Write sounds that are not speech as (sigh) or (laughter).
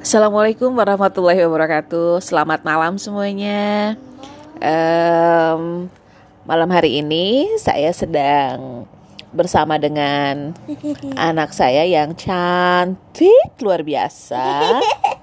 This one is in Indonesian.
Assalamualaikum warahmatullahi wabarakatuh. Selamat malam semuanya. Um, malam hari ini saya sedang bersama dengan (laughs) anak saya yang cantik luar biasa. (laughs)